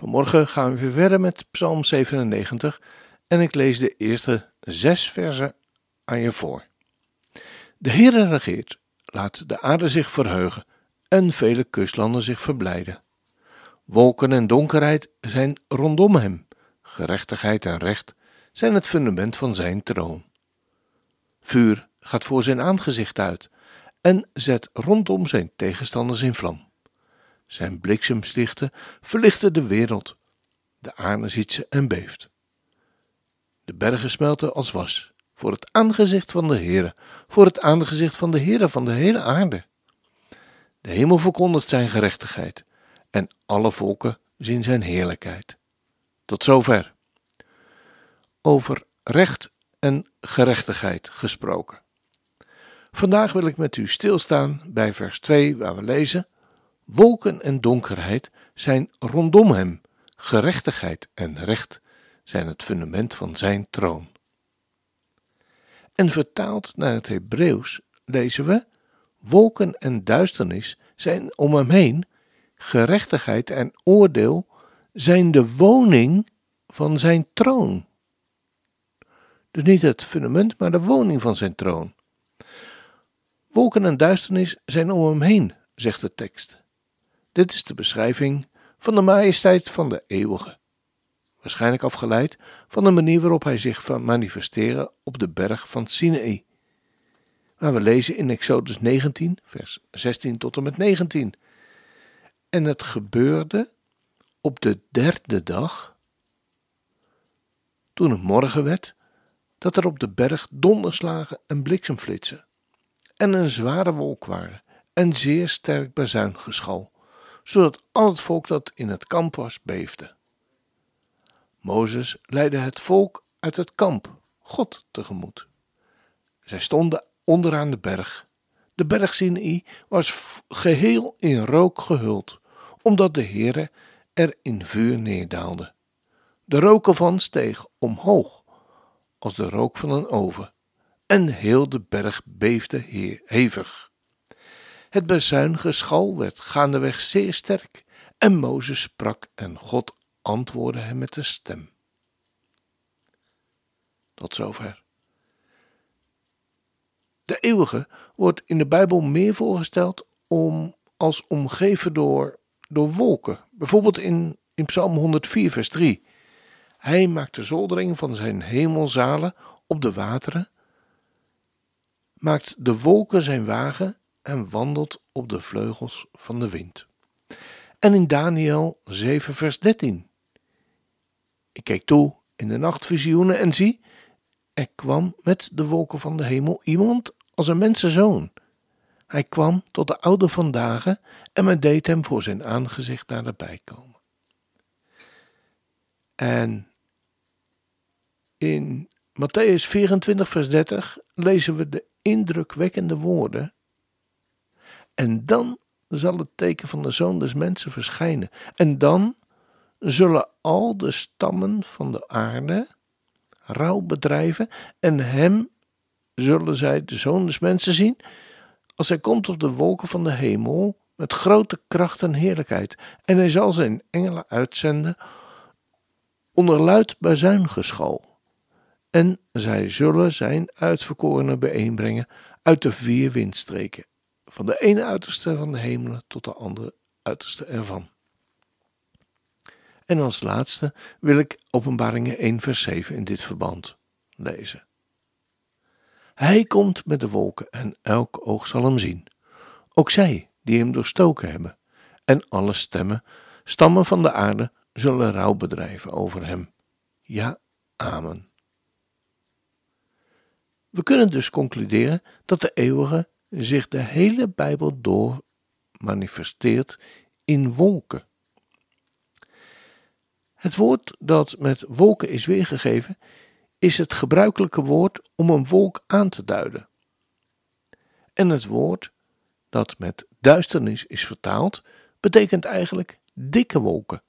Vanmorgen gaan we weer verder met Psalm 97 en ik lees de eerste zes versen aan je voor. De Heere regeert, laat de aarde zich verheugen en vele kustlanden zich verblijden. Wolken en donkerheid zijn rondom hem, gerechtigheid en recht zijn het fundament van zijn troon. Vuur gaat voor zijn aangezicht uit en zet rondom zijn tegenstanders in vlam. Zijn bliksemslichten verlichten de wereld. De aarde ziet ze en beeft. De bergen smelten als was, voor het aangezicht van de Heere, voor het aangezicht van de Heere van de hele aarde. De hemel verkondigt zijn gerechtigheid en alle volken zien zijn heerlijkheid. Tot zover. Over recht en gerechtigheid gesproken. Vandaag wil ik met u stilstaan bij vers 2, waar we lezen: Wolken en donkerheid zijn rondom hem, gerechtigheid en recht zijn het fundament van zijn troon. En vertaald naar het Hebreeuws lezen we: Wolken en duisternis zijn om hem heen, gerechtigheid en oordeel zijn de woning van zijn troon. Dus niet het fundament, maar de woning van zijn troon. Wolken en duisternis zijn om hem heen, zegt de tekst. Dit is de beschrijving van de majesteit van de eeuwige. Waarschijnlijk afgeleid van de manier waarop hij zich van manifesteren op de berg van Sinaï. Waar we lezen in Exodus 19, vers 16 tot en met 19. En het gebeurde op de derde dag, toen het morgen werd, dat er op de berg donderslagen en bliksemflitsen en een zware wolk waren en zeer sterk bazuingeschal, zodat al het volk dat in het kamp was beefde. Mozes leidde het volk uit het kamp God tegemoet. Zij stonden onderaan de berg. De berg Sinai was geheel in rook gehuld, omdat de Heere er in vuur neerdaalde. De rook ervan steeg omhoog, als de rook van een oven, en heel de berg beefde hevig. Het bezuingeschal werd gaandeweg zeer sterk, en Mozes sprak en God antwoordde hem met een stem. Tot zover. De eeuwige wordt in de Bijbel meer voorgesteld om, als omgeven door, door wolken. Bijvoorbeeld in, in Psalm 104, vers 3. Hij maakt de zoldering van zijn hemelzalen op de wateren, maakt de wolken zijn wagen en wandelt op de vleugels van de wind. En in Daniel 7, vers 13. Ik keek toe in de nachtvisioenen en zie, er kwam met de wolken van de hemel iemand als een mensenzoon. Hij kwam tot de oude vandaag en men deed hem voor zijn aangezicht naderbij komen. En in Matthäus 24, vers 30 lezen we de indrukwekkende woorden. En dan zal het teken van de zoon des mensen verschijnen. En dan zullen al de stammen van de aarde rouw bedrijven en hem zullen zij, de zoon des mensen, zien als hij komt op de wolken van de hemel met grote kracht en heerlijkheid. En hij zal zijn engelen uitzenden onder luid bazuingeschal. En zij zullen zijn uitverkorenen bijeenbrengen uit de vier windstreken, van de ene uiterste van de hemelen tot de andere uiterste ervan. En als laatste wil ik Openbaringen 1 vers 7 in dit verband lezen. Hij komt met de wolken en elk oog zal hem zien, ook zij die hem doorstoken hebben, en alle stemmen, stammen van de aarde, zullen rouw bedrijven over hem. Ja, amen. We kunnen dus concluderen dat de eeuwige zich de hele Bijbel door manifesteert in wolken. Het woord dat met wolken is weergegeven, is het gebruikelijke woord om een wolk aan te duiden. En het woord dat met duisternis is vertaald, betekent eigenlijk dikke wolken,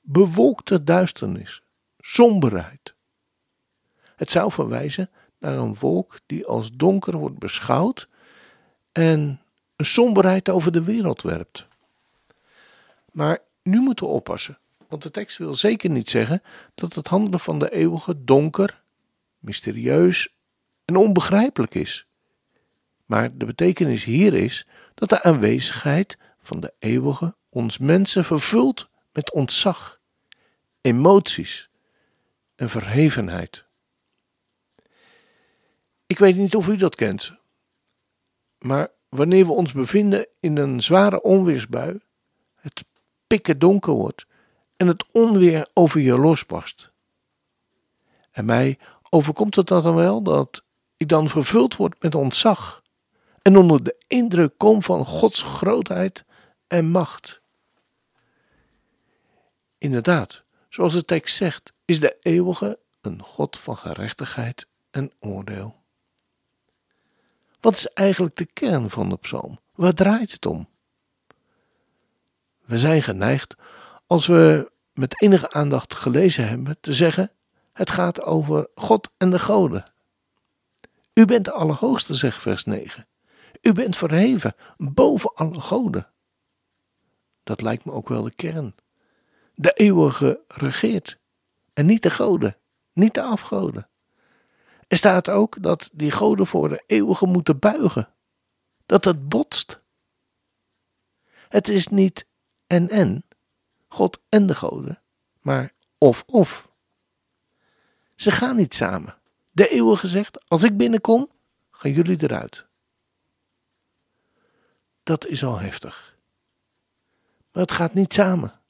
bewolkte duisternis, somberheid. Het zou verwijzen naar een wolk die als donker wordt beschouwd en een somberheid over de wereld werpt. Maar nu moeten we oppassen, want de tekst wil zeker niet zeggen dat het handelen van de eeuwige donker, mysterieus en onbegrijpelijk is. Maar de betekenis hier is dat de aanwezigheid van de eeuwige ons mensen vervult met ontzag, emoties en verhevenheid. Ik weet niet of u dat kent, maar wanneer we ons bevinden in een zware onweersbui, het pikken donker wordt en het onweer over je losbarst. En mij overkomt het dan wel dat ik dan vervuld word met ontzag en onder de indruk kom van Gods grootheid en macht. Inderdaad, zoals de tekst zegt, is de eeuwige een God van gerechtigheid en oordeel. Wat is eigenlijk de kern van de psalm? Waar draait het om? We zijn geneigd, als we met enige aandacht gelezen hebben, te zeggen: het gaat over God en de goden. U bent de Allerhoogste, zegt vers 9. U bent verheven boven alle goden. Dat lijkt me ook wel de kern. De eeuwige regeert. En niet de goden, niet de afgoden. Er staat ook dat die goden voor de eeuwige moeten buigen. Dat het botst. Het is niet en en, God en de goden, maar of of. Ze gaan niet samen. De eeuwige zegt: Als ik binnenkom, gaan jullie eruit. Dat is al heftig. Maar het gaat niet samen.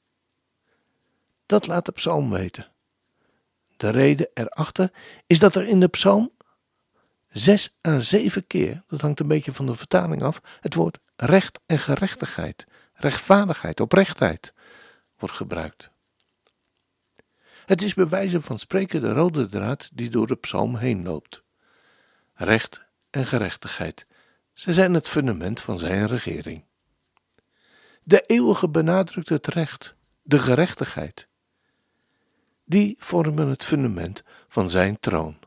Dat laat de psalm weten. De reden erachter is dat er in de psalm zes à zeven keer, dat hangt een beetje van de vertaling af, het woord recht en gerechtigheid, rechtvaardigheid, oprechtheid wordt gebruikt. Het is bij wijze van spreken de rode draad die door de psalm heen loopt. Recht en gerechtigheid, ze zijn het fundament van zijn regering. De eeuwige benadrukt het recht, de gerechtigheid. Die vormen het fundament van zijn troon.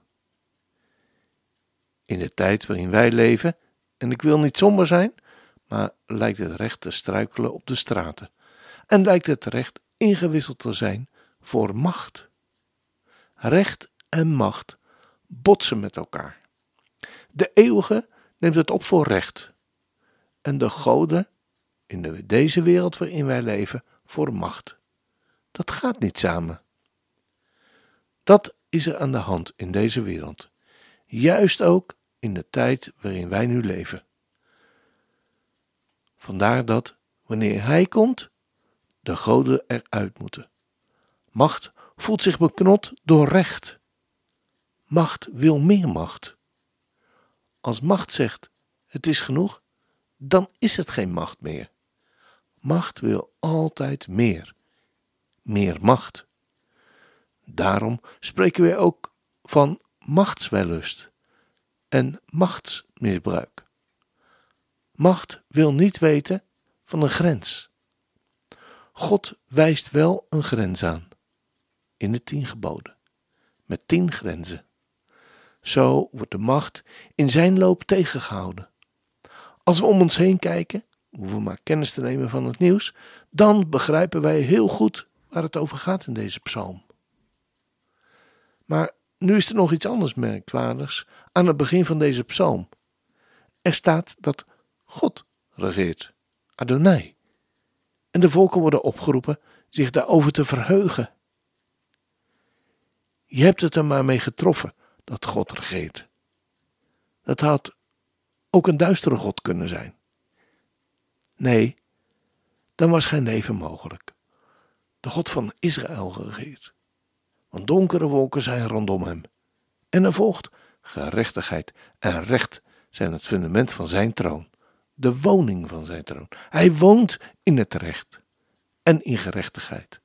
In de tijd waarin wij leven, en ik wil niet somber zijn, maar lijkt het recht te struikelen op de straten en lijkt het recht ingewisseld te zijn voor macht. Recht en macht botsen met elkaar. De eeuwige neemt het op voor recht en de goden in de, deze wereld waarin wij leven voor macht. Dat gaat niet samen. Dat is er aan de hand in deze wereld, juist ook in de tijd waarin wij nu leven. Vandaar dat, wanneer Hij komt, de goden eruit moeten. Macht voelt zich beknot door recht. Macht wil meer macht. Als macht zegt: het is genoeg, dan is het geen macht meer. Macht wil altijd meer. Meer macht. Daarom spreken wij ook van machtswellust en machtsmisbruik. Macht wil niet weten van een grens. God wijst wel een grens aan in de tien geboden, met tien grenzen. Zo wordt de macht in zijn loop tegengehouden. Als we om ons heen kijken, hoeven we maar kennis te nemen van het nieuws, dan begrijpen wij heel goed waar het over gaat in deze psalm. Maar nu is er nog iets anders merkwaardigs aan het begin van deze psalm. Er staat dat God regeert, Adonai. En de volken worden opgeroepen zich daarover te verheugen. Je hebt het er maar mee getroffen dat God regeert. Dat had ook een duistere God kunnen zijn. Nee, dan was geen leven mogelijk. De God van Israël regeert. Want donkere wolken zijn rondom hem. En er volgt gerechtigheid en recht zijn het fundament van zijn troon, de woning van zijn troon. Hij woont in het recht en in gerechtigheid.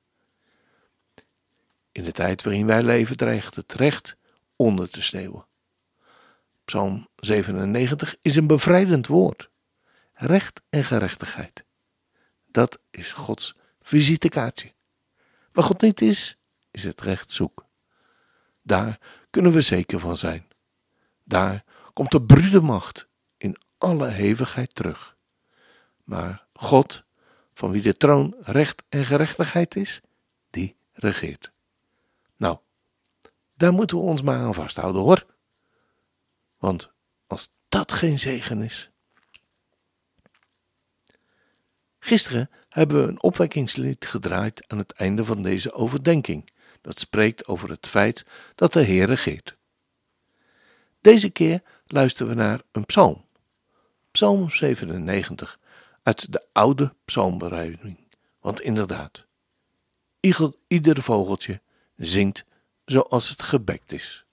In de tijd waarin wij leven dreigt het recht onder te sneeuwen. Psalm 97 is een bevrijdend woord. Recht en gerechtigheid. Dat is Gods visitekaartje. Waar God niet is, is het recht zoek. Daar kunnen we zeker van zijn. Daar komt de brude macht in alle hevigheid terug. Maar God, van wie de troon recht en gerechtigheid is, die regeert. Nou, daar moeten we ons maar aan vasthouden hoor. Want als dat geen zegen is. Gisteren hebben we een opwekkingslied gedraaid aan het einde van deze overdenking. Dat spreekt over het feit dat de Heer regeert. Deze keer luisteren we naar een psalm. Psalm 97 uit de oude psalmbereiding. Want inderdaad, ieder vogeltje zingt zoals het gebekt is.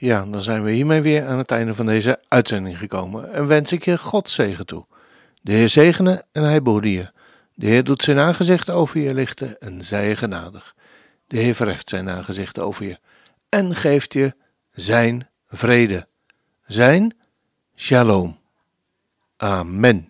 Ja, dan zijn we hiermee weer aan het einde van deze uitzending gekomen en wens ik je God zegen toe. De Heer zegene en hij behoede je. De Heer doet zijn aangezicht over je lichten en zij je genadig. De Heer verheft zijn aangezicht over je en geeft je zijn vrede. Zijn shalom. Amen.